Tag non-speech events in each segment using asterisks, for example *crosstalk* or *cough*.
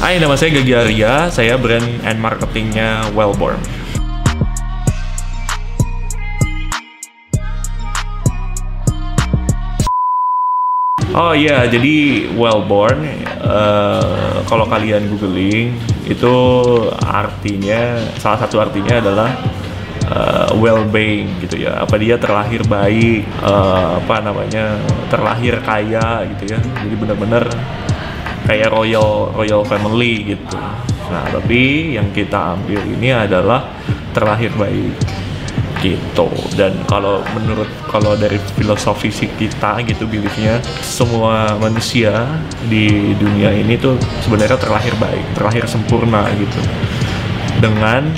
Hai, nama saya Gagi Arya. Saya brand and marketingnya Wellborn. Oh iya, jadi Wellborn, uh, kalau kalian googling itu artinya salah satu artinya adalah uh, well-being gitu ya. Apa dia terlahir baik, uh, apa namanya terlahir kaya gitu ya. Jadi benar-benar kayak royal royal family gitu. Nah, tapi yang kita ambil ini adalah terlahir baik gitu. Dan kalau menurut kalau dari filosofi kita gitu beliefnya semua manusia di dunia ini tuh sebenarnya terlahir baik terlahir sempurna gitu. Dengan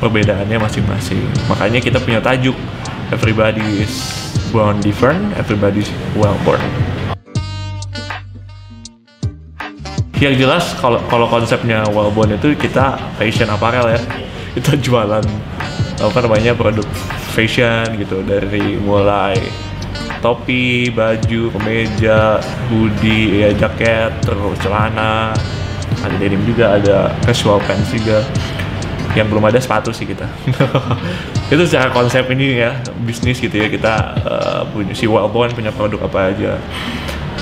perbedaannya masing-masing. Makanya kita punya tajuk everybody is born different everybody is well born yang jelas kalau kalau konsepnya well born itu kita fashion apparel ya *laughs* kita jualan apa namanya produk fashion gitu dari mulai topi, baju, kemeja, hoodie, ya jaket, terus celana, ada denim juga, ada casual pants juga. Yang belum ada sepatu sih kita. *laughs* itu secara konsep ini ya bisnis gitu ya kita uh, punya si Wellborn punya produk apa aja.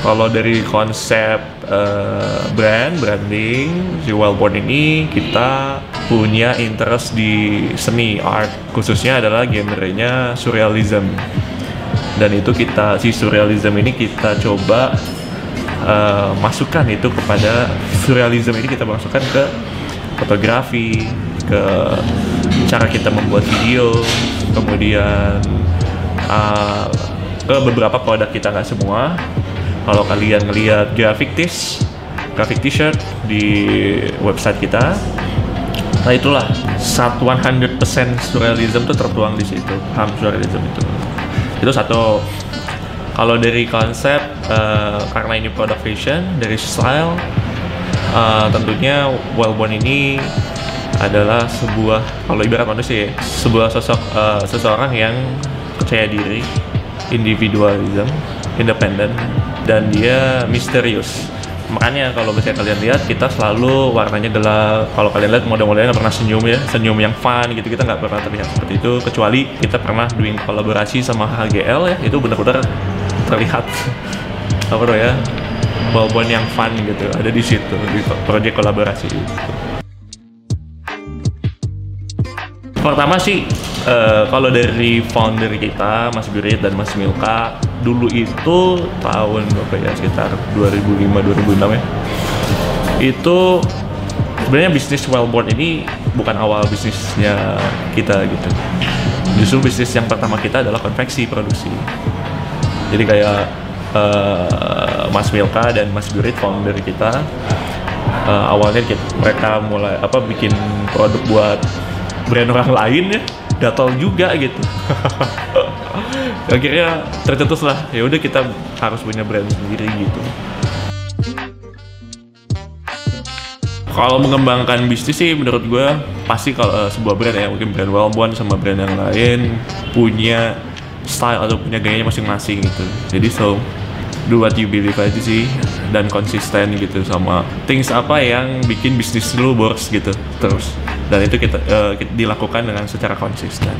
Kalau dari konsep uh, brand, branding, si Wellborn ini kita punya interest di seni, art. Khususnya adalah genrenya surrealism. Dan itu kita, si surrealism ini kita coba uh, masukkan itu kepada surrealism ini kita masukkan ke fotografi, ke cara kita membuat video, kemudian uh, ke beberapa produk kita nggak semua kalau kalian ngelihat graphic tees graphic t-shirt di website kita nah itulah. Satu 100% surrealism itu tertuang di situ. Ham surrealism itu. Itu satu. Kalau dari konsep uh, karena ini produk fashion dari style uh, tentunya Wellborn ini adalah sebuah kalau ibarat manusia ya, sebuah sosok uh, seseorang yang percaya diri individualism independen dan dia misterius. Makanya kalau bisa kalian lihat kita selalu warnanya gelap. Kalau kalian lihat model-modelnya nggak pernah senyum ya. Senyum yang fun gitu kita nggak pernah terlihat seperti itu. Kecuali kita pernah doing kolaborasi sama HGL ya itu benar-benar terlihat *laughs* apa ya balbon yang fun gitu. Ada di situ di proyek kolaborasi. Itu. pertama sih uh, kalau dari founder kita Mas Birit dan Mas Milka dulu itu tahun berapa ya sekitar 2005 2006 ya itu sebenarnya bisnis Wellborn ini bukan awal bisnisnya kita gitu. Justru bisnis yang pertama kita adalah konveksi produksi. Jadi kayak uh, Mas Milka dan Mas Birit founder kita uh, awalnya kita, mereka mulai apa bikin produk buat brand orang lain ya gatal juga gitu. *laughs* Akhirnya tercetus lah ya udah kita harus punya brand sendiri gitu. Kalau mengembangkan bisnis sih menurut gue pasti kalau uh, sebuah brand ya mungkin brand Wellborn sama brand yang lain punya style atau punya gayanya masing-masing gitu. Jadi so do what you believe aja sih dan konsisten gitu sama things apa yang bikin bisnis lu boros gitu terus dan itu kita, uh, dilakukan dengan secara konsisten.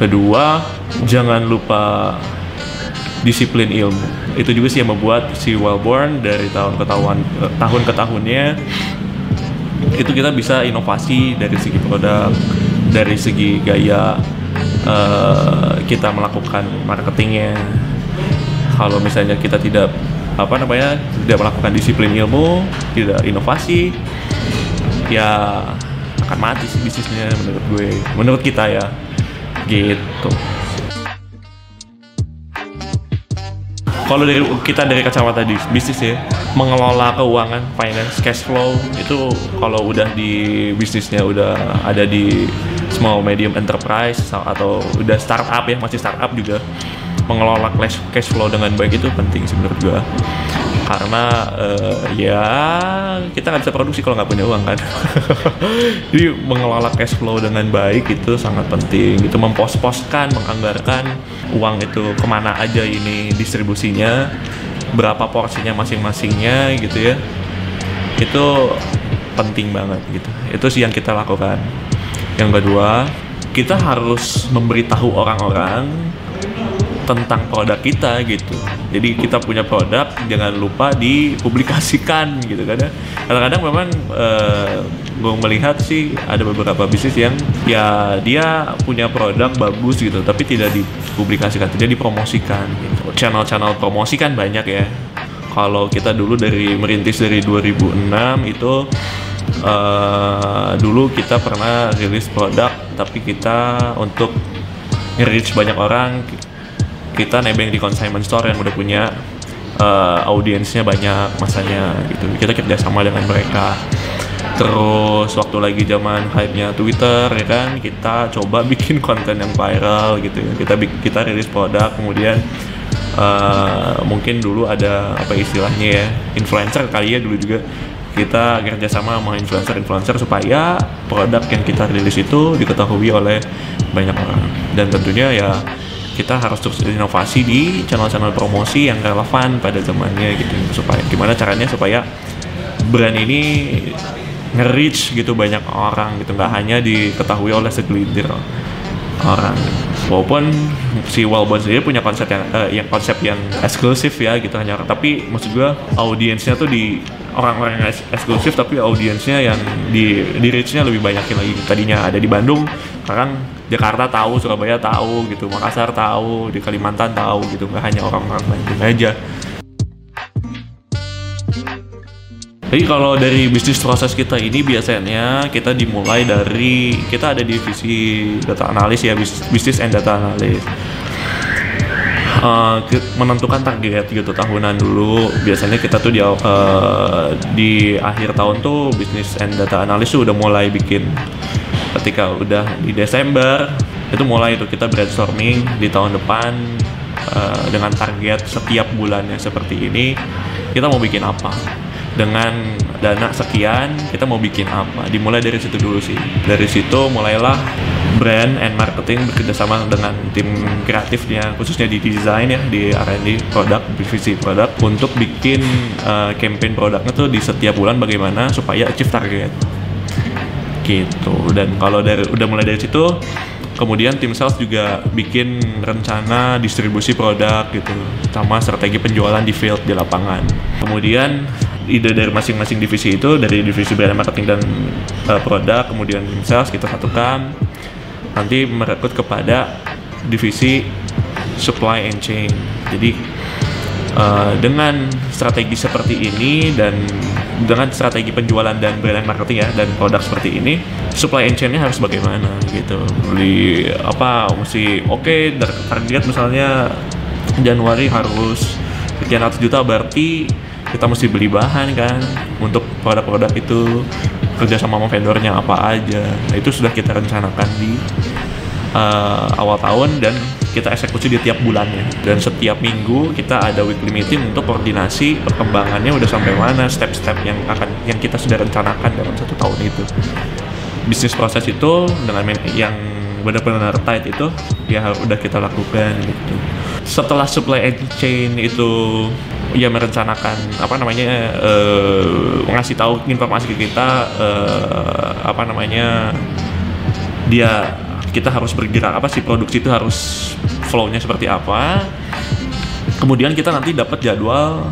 Kedua, jangan lupa disiplin ilmu. Itu juga sih yang membuat si Wellborn dari tahun ke tahun uh, tahun ke tahunnya itu kita bisa inovasi dari segi produk, dari segi gaya uh, kita melakukan marketingnya. Kalau misalnya kita tidak apa namanya tidak melakukan disiplin ilmu, tidak inovasi, ya akan mati sih bisnisnya menurut gue menurut kita ya gitu. Kalau dari kita dari kacamata di bisnis ya mengelola keuangan finance cash flow itu kalau udah di bisnisnya udah ada di small medium enterprise atau udah startup ya masih startup juga mengelola cash flow dengan baik itu penting menurut gue karena uh, ya kita nggak bisa produksi kalau nggak punya uang kan? *laughs* Jadi mengelola cash flow dengan baik itu sangat penting. Itu mempos-poskan menganggarkan uang itu ke mana aja ini distribusinya berapa porsinya masing-masingnya gitu ya. Itu penting banget gitu. Itu sih yang kita lakukan yang kedua kita harus memberitahu orang-orang tentang produk kita gitu. Jadi kita punya produk jangan lupa dipublikasikan *laughs* gitu kan ya. Kadang-kadang memang uh, eh, gue melihat sih ada beberapa bisnis yang ya dia punya produk bagus gitu tapi tidak dipublikasikan, tidak dipromosikan gitu. Channel-channel promosi kan banyak ya. Kalau kita dulu dari merintis dari 2006 itu uh, dulu kita pernah rilis produk tapi kita untuk nge-reach banyak orang kita nebeng di consignment store yang udah punya uh, audiensnya banyak masanya gitu. Kita kerja sama dengan mereka. Terus waktu lagi zaman hype-nya Twitter ya kan kita coba *laughs* bikin konten yang viral gitu ya. Kita kita rilis produk kemudian uh, mungkin dulu ada apa istilahnya ya influencer kali ya dulu juga kita kerjasama sama influencer-influencer supaya produk yang kita rilis itu diketahui oleh banyak orang. Dan tentunya ya kita harus terus inovasi di channel-channel promosi yang relevan pada zamannya gitu. Supaya gimana caranya supaya brand ini nge-reach gitu banyak orang gitu. Nggak hanya diketahui oleh segelintir orang walaupun si Wellbone sendiri punya konsep yang uh, yang konsep yang eksklusif ya gitu hanya tapi maksud gua audiensnya tuh di orang-orang yang eksklusif tapi audiensnya yang di di reachnya lebih banyakin lagi. Tadinya ada di Bandung sekarang Jakarta tahu Surabaya tahu gitu Makassar tahu di Kalimantan tahu gitu. Nggak hanya orang-orang Bandung aja Jadi kalau dari bisnis proses kita ini biasanya kita dimulai dari kita ada divisi data analis ya bisnis and data analis. Uh, menentukan target gitu tahunan dulu. Biasanya kita tuh di uh, di akhir tahun tuh bisnis and data analis tuh udah mulai bikin. Ketika udah di Desember itu mulai itu kita brainstorming di tahun depan uh, dengan target setiap bulannya seperti ini kita mau bikin apa dengan dana sekian kita mau bikin apa? Dimulai dari situ dulu sih. Dari situ mulailah brand and marketing bekerjasama dengan tim kreatifnya khususnya di desain ya di R&D produk divisi produk untuk bikin uh, campaign produknya tuh di setiap bulan bagaimana supaya achieve target. Gitu. Dan kalau dari udah mulai dari situ kemudian tim sales juga bikin rencana distribusi produk gitu sama strategi penjualan di field di lapangan. Kemudian ide dari masing-masing divisi itu dari divisi brand marketing dan uh, produk kemudian sales kita satukan nanti merekrut kepada divisi supply and chain. Jadi uh, dengan strategi seperti ini dan dengan strategi penjualan dan brand marketing ya dan produk seperti ini supply and chainnya harus bagaimana gitu. Beli apa mesti oke okay, target misalnya Januari harus sekian ratus juta berarti kita mesti beli bahan kan untuk produk-produk itu kerja sama sama vendornya apa aja. Nah, itu sudah kita rencanakan di uh, awal tahun dan kita eksekusi di tiap bulannya. Dan setiap minggu kita ada weekly meeting untuk koordinasi perkembangannya udah sampai mana step-step yang akan yang kita sudah rencanakan dalam satu tahun itu. Bisnis proses itu dengan yang benar-benar tight itu ya udah kita lakukan gitu. Setelah supply chain itu ya merencanakan apa namanya uh, ngasih tahu informasi ke kita uh, apa namanya dia kita harus bergerak apa sih produksi itu harus flownya seperti apa. Kemudian kita nanti dapat jadwal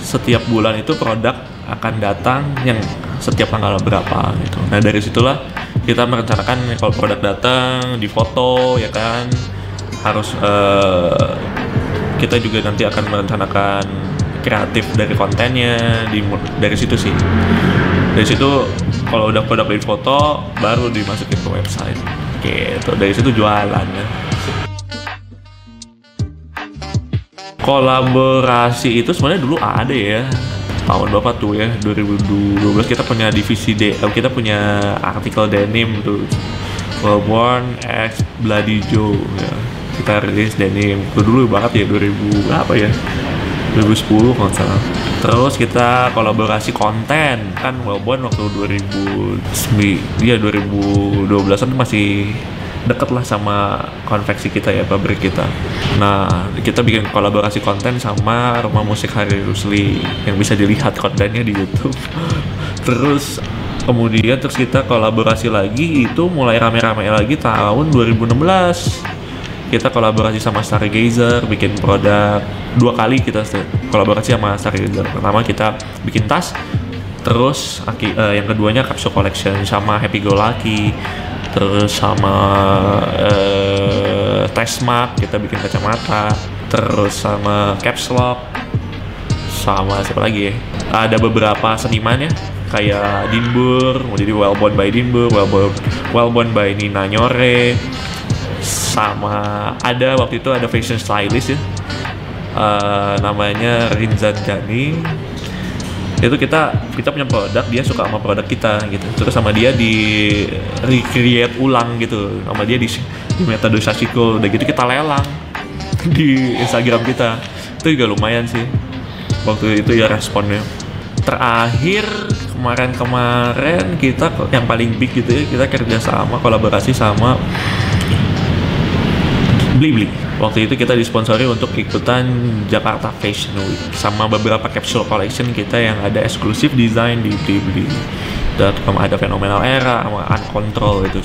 setiap bulan itu produk akan datang yang setiap tanggal berapa gitu. Nah dari situlah kita merencanakan kalau produk datang di foto ya kan harus uh, kita juga nanti akan merencanakan kreatif dari kontennya di dari situ sih. Dari situ kalau udah pada print foto baru dimasukin ke website. Gitu dari situ jualan ya kolaborasi itu sebenarnya dulu ada ya tahun berapa tuh ya 2012 kita punya divisi D eh, kita punya artikel denim tuh. Wellborn X Bloody Joe ya kita rilis denim itu dulu banget ya 2000 apa ya? 2010 kalau salah. Terus kita kolaborasi konten. Kan Wellbone waktu 2009 ya 2012an masih deket lah sama konveksi kita ya pabrik kita. Nah kita bikin kolaborasi konten sama rumah musik Hari Rusli yang bisa dilihat kontennya di YouTube. *laughs* Terus kemudian terus kita kolaborasi lagi itu mulai rame-rame lagi tahun 2016 kita kolaborasi sama Stargazer bikin produk dua kali kita kolaborasi sama Stargazer. Pertama kita bikin tas terus uh, yang keduanya capsule collection sama Happy Go Lucky terus sama uh, Testmark kita bikin kacamata terus sama Caps Lock sama siapa lagi ya? Ada beberapa seniman ya kayak Dinbur, jadi Well Born by Dinbur, Well Born, well Born by Nina Nyore, sama. Ada waktu itu ada fashion stylist ya, uh, namanya Rinzan Jani, itu kita kita punya produk dia suka sama produk kita gitu. Terus sama dia di recreate ulang gitu. Sama dia di, di metode Sashiko udah gitu kita lelang *laughs* di Instagram kita. Itu juga lumayan sih waktu itu ya responnya. Terakhir kemarin-kemarin kita yang paling big gitu ya kita kerja sama kolaborasi sama Blibli. Waktu itu kita disponsori untuk ikutan Jakarta Fashion Week sama beberapa capsule collection kita yang ada eksklusif desain di Blibli. Com ada fenomenal era sama uncontrol itu.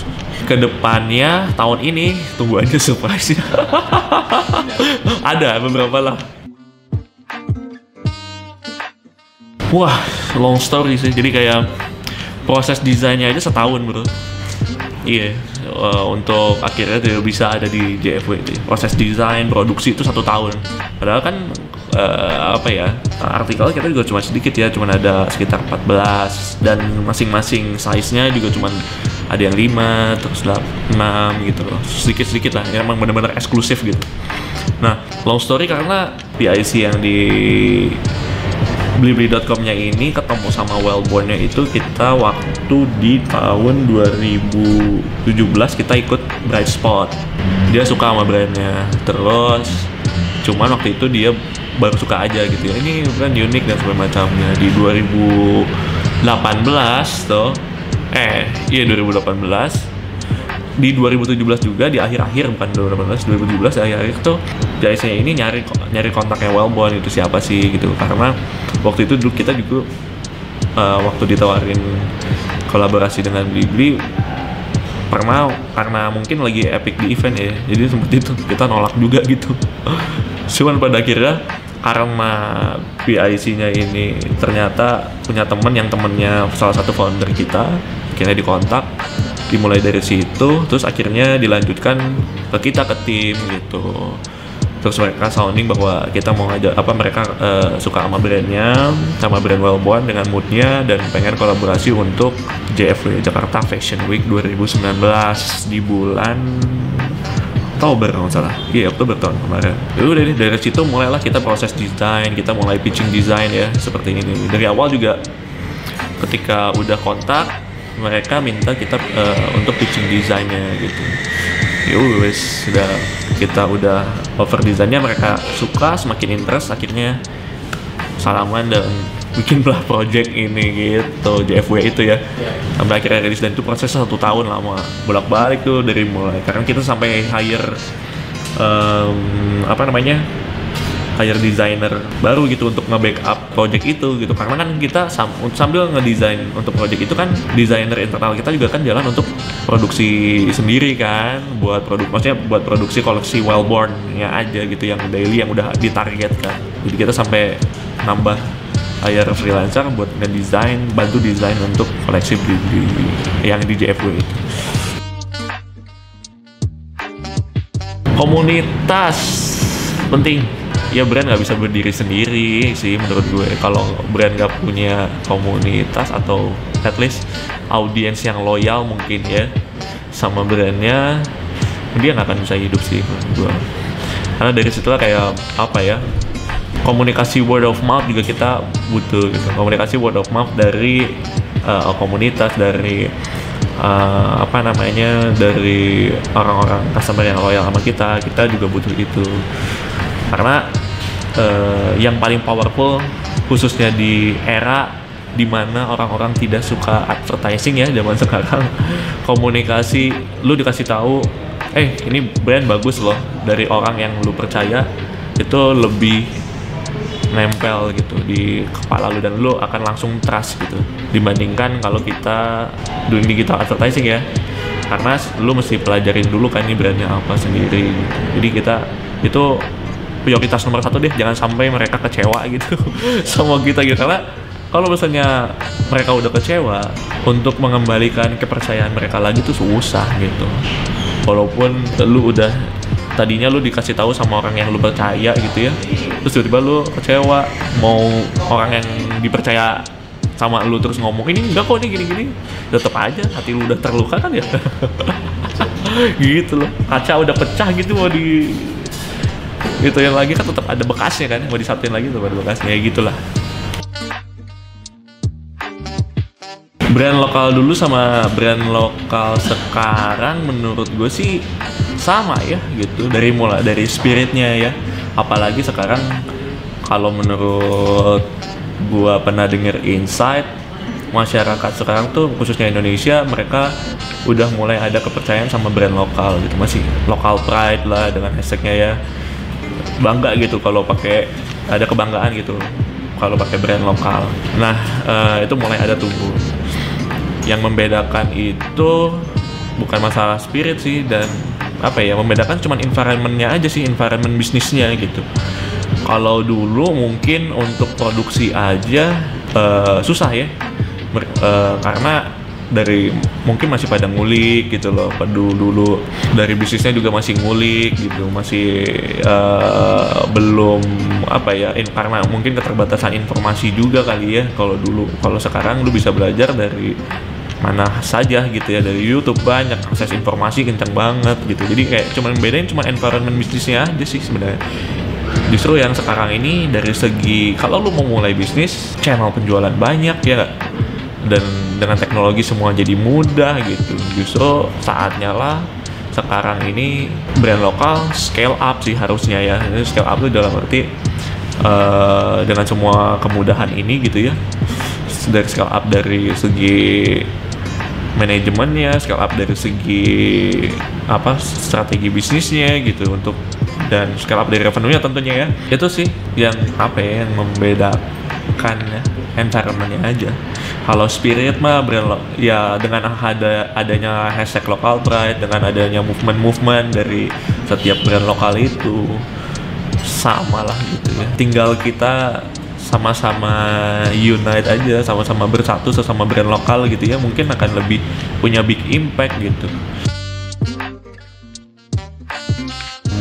Ke depannya tahun ini tunggu aja surprise *laughs* ada beberapa lah. Wah, long story sih. Jadi kayak proses desainnya aja setahun bro. Iya, uh, untuk akhirnya dia bisa ada di JFW itu. Proses desain, produksi itu satu tahun. Padahal kan uh, apa ya artikel kita juga cuma sedikit ya, cuma ada sekitar 14 dan masing-masing size-nya juga cuma ada yang 5, terus 6 gitu loh. Sedikit-sedikit lah, ya, emang benar-benar eksklusif gitu. Nah, long story karena PIC yang di Blibli.com-nya ini ketemu sama Wellborn-nya itu kita waktu di tahun 2017 kita ikut Bright Spot. Dia suka sama brandnya. Terus cuman waktu itu dia baru suka aja gitu ya. Ini brand unik dan segala macamnya. Di 2018 tuh eh iya 2018 di 2017 juga di akhir-akhir bukan 2018 2017 di akhir-akhir tuh JSC ini nyari nyari kontaknya Wellborn itu siapa sih gitu. Karena waktu itu dulu kita juga uh, waktu ditawarin kolaborasi dengan Blibli pernah karena mungkin lagi epic di event ya jadi seperti itu kita nolak juga gitu. *laughs* Cuman pada akhirnya karena PIC-nya ini ternyata punya temen yang temennya salah satu founder kita akhirnya dikontak dimulai dari situ terus akhirnya dilanjutkan ke kita ke tim gitu terus mereka sounding bahwa kita mau ngajak apa mereka uh, suka sama brandnya sama brand Wellborn dengan moodnya dan pengen kolaborasi untuk JFW Jakarta Fashion Week 2019 di bulan Oktober kalau salah. Iya Oktober tahun kemarin. Ya udah nih dari situ mulailah kita proses desain kita mulai pitching desain ya seperti ini. Dari awal juga ketika udah kontak mereka minta kita uh, untuk pitching desainnya gitu ya wes. Sudah kita udah over desainnya mereka suka semakin interest akhirnya salaman dan bikin belah project ini gitu JFW itu ya. Sampai akhirnya rilis dan itu prosesnya satu tahun lama. Bolak balik tuh dari mulai. Karena kita sampai hire um, apa namanya hire designer baru gitu untuk nge-backup project itu gitu. Karena kan kita sam sambil ngedesain untuk project itu kan desainer internal kita juga kan jalan untuk produksi sendiri kan buat produk maksudnya buat produksi koleksi Wellborn ya aja gitu yang daily yang udah ditargetkan. Jadi kita sampai nambah hire freelancer buat ngedesain bantu desain untuk koleksi di, di yang di JFW itu. Komunitas penting. Ya brand nggak bisa berdiri sendiri sih menurut gue. Kalau brand nggak punya komunitas atau at least audiens yang loyal mungkin ya sama brandnya dia nggak akan bisa hidup sih gue karena dari situ kayak apa ya komunikasi word of mouth juga kita butuh gitu. Komunikasi word of mouth dari uh, komunitas dari uh, apa namanya dari orang-orang customer yang loyal sama kita kita juga butuh itu. Karena uh, yang paling powerful khususnya di era di mana orang-orang tidak suka advertising ya zaman sekarang. Komunikasi lu dikasih tahu eh ini brand bagus loh dari orang yang lu percaya itu lebih nempel gitu di kepala lu dan lu akan langsung trust gitu dibandingkan kalau kita doing digital advertising ya. Karena lu mesti pelajarin dulu kan ini brandnya apa sendiri gitu. jadi kita itu prioritas nomor satu deh jangan sampai mereka kecewa gitu. *laughs* Sama kita gitu. Karena kalau misalnya mereka udah kecewa untuk mengembalikan kepercayaan mereka lagi tuh susah gitu. Walaupun lu udah tadinya lu dikasih tahu sama orang yang lu percaya gitu ya terus tiba-tiba lu kecewa mau orang yang dipercaya sama lu terus ngomong ini enggak kok ini gini-gini. Tetap aja hati lu udah terluka kan ya? *laughs* Gitu loh. Kaca udah pecah gitu mau di itu yang lagi kan tetap ada bekasnya kan mau disatuin lagi tuh ada bekasnya ya gitulah brand lokal dulu sama brand lokal sekarang menurut gue sih sama ya gitu. Dari mulai dari spiritnya ya. Apalagi sekarang kalau menurut gua pernah denger insight masyarakat sekarang tuh khususnya Indonesia mereka udah mulai ada kepercayaan sama brand lokal gitu. Masih lokal pride lah dengan hashtagnya ya. Bangga gitu kalau pakai ada kebanggaan gitu kalau pakai brand lokal. Nah uh, itu mulai ada tumbuh yang membedakan itu bukan masalah spirit sih dan apa ya membedakan cuman environmentnya aja sih environment bisnisnya gitu. Kalau dulu mungkin untuk produksi aja uh, susah ya. Mer uh, karena dari mungkin masih pada ngulik gitu loh. Dulu dulu dari bisnisnya juga masih ngulik gitu masih uh, belum apa ya in, karena mungkin keterbatasan informasi juga kali ya kalau dulu. Kalau sekarang lu bisa belajar dari mana saja gitu ya dari YouTube banyak akses informasi kencang banget gitu. Jadi kayak cuman bedain cuma environment bisnisnya aja sih sebenarnya. Justru yang sekarang ini dari segi kalau lu mau mulai bisnis channel penjualan banyak ya gak? dan dengan teknologi semua jadi mudah gitu. Justru saatnya lah sekarang ini brand lokal scale up sih harusnya ya. Ini scale up itu dalam arti uh, dengan semua kemudahan ini gitu ya. Dari scale up dari segi manajemennya, scale up dari segi apa strategi bisnisnya gitu untuk dan scale up dari revenue-nya tentunya ya. Itu sih yang apa ya yang membedakan ya environment-nya aja. Kalau spirit mah brand ya dengan ada adanya hashtag local pride, dengan adanya movement-movement dari setiap brand lokal itu sama lah gitu ya. Tinggal kita sama-sama unite aja, sama-sama bersatu sesama brand lokal gitu ya, mungkin akan lebih punya big impact gitu.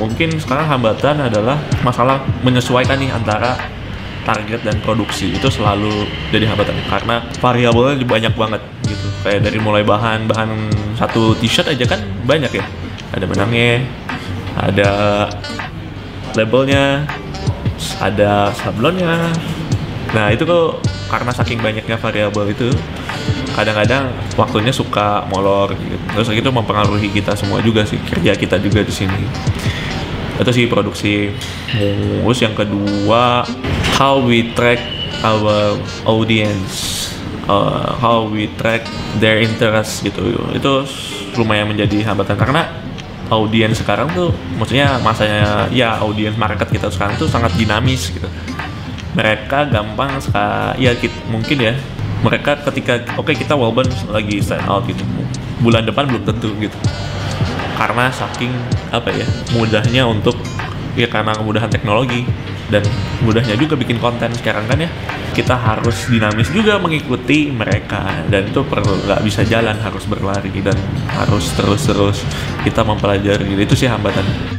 Mungkin sekarang hambatan adalah masalah menyesuaikan nih antara target dan produksi. Itu selalu jadi hambatan karena variabelnya banyak banget gitu. Kayak dari mulai bahan bahan satu t-shirt aja kan banyak ya. Ada benangnya ada labelnya ada sablonnya nah itu kok karena saking banyaknya variabel itu kadang-kadang waktunya suka molor gitu. Terus itu mempengaruhi kita semua juga sih kerja kita juga di sini. Itu sih produksi terus yang kedua how we track our audience. Uh, how we track their interest gitu. Itu lumayan menjadi hambatan karena audiens sekarang tuh maksudnya masanya ya audiens market kita sekarang tuh sangat dinamis gitu mereka gampang sekali ya kita, mungkin ya. Mereka ketika oke okay, kita walaupun lagi stand out gitu. Bulan depan belum tentu gitu. Karena saking apa ya mudahnya untuk ya karena kemudahan teknologi dan mudahnya juga bikin konten sekarang kan ya. Kita harus dinamis juga mengikuti mereka dan itu perlu nggak bisa jalan harus berlari dan harus terus-terus kita mempelajari. Itu sih hambatan